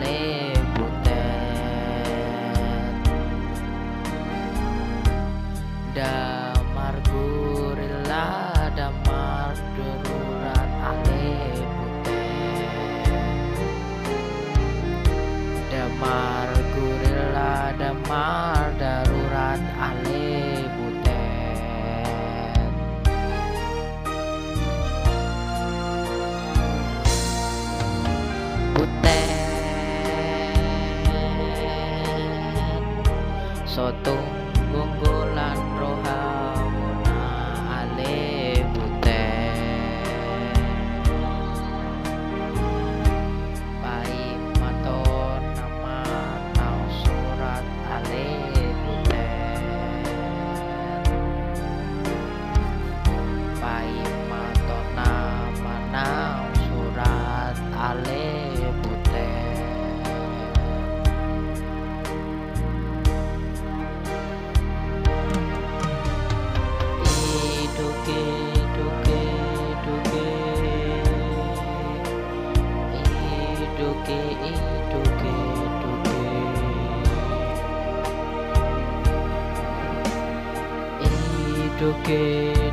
แล้ว 说都 duke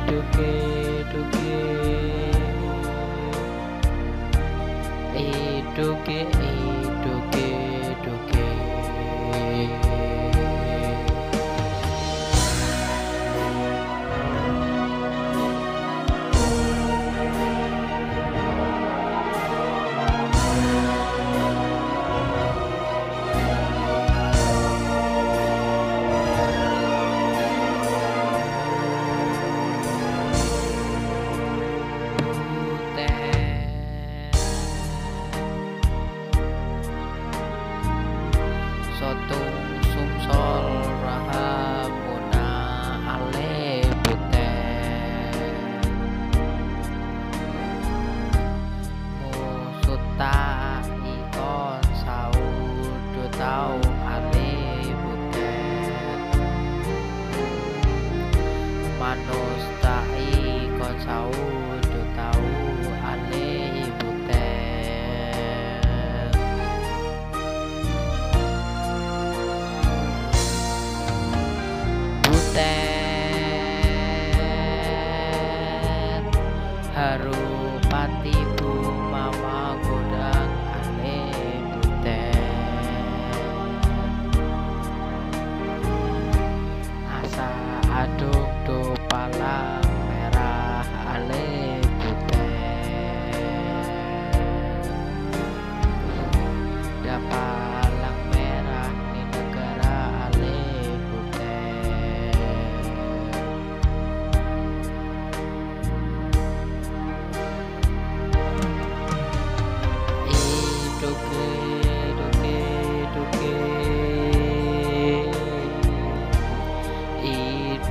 duke duke. I duke duke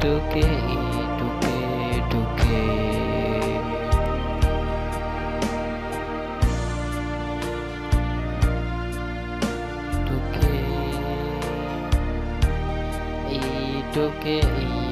duke duke duke. Duke. I duke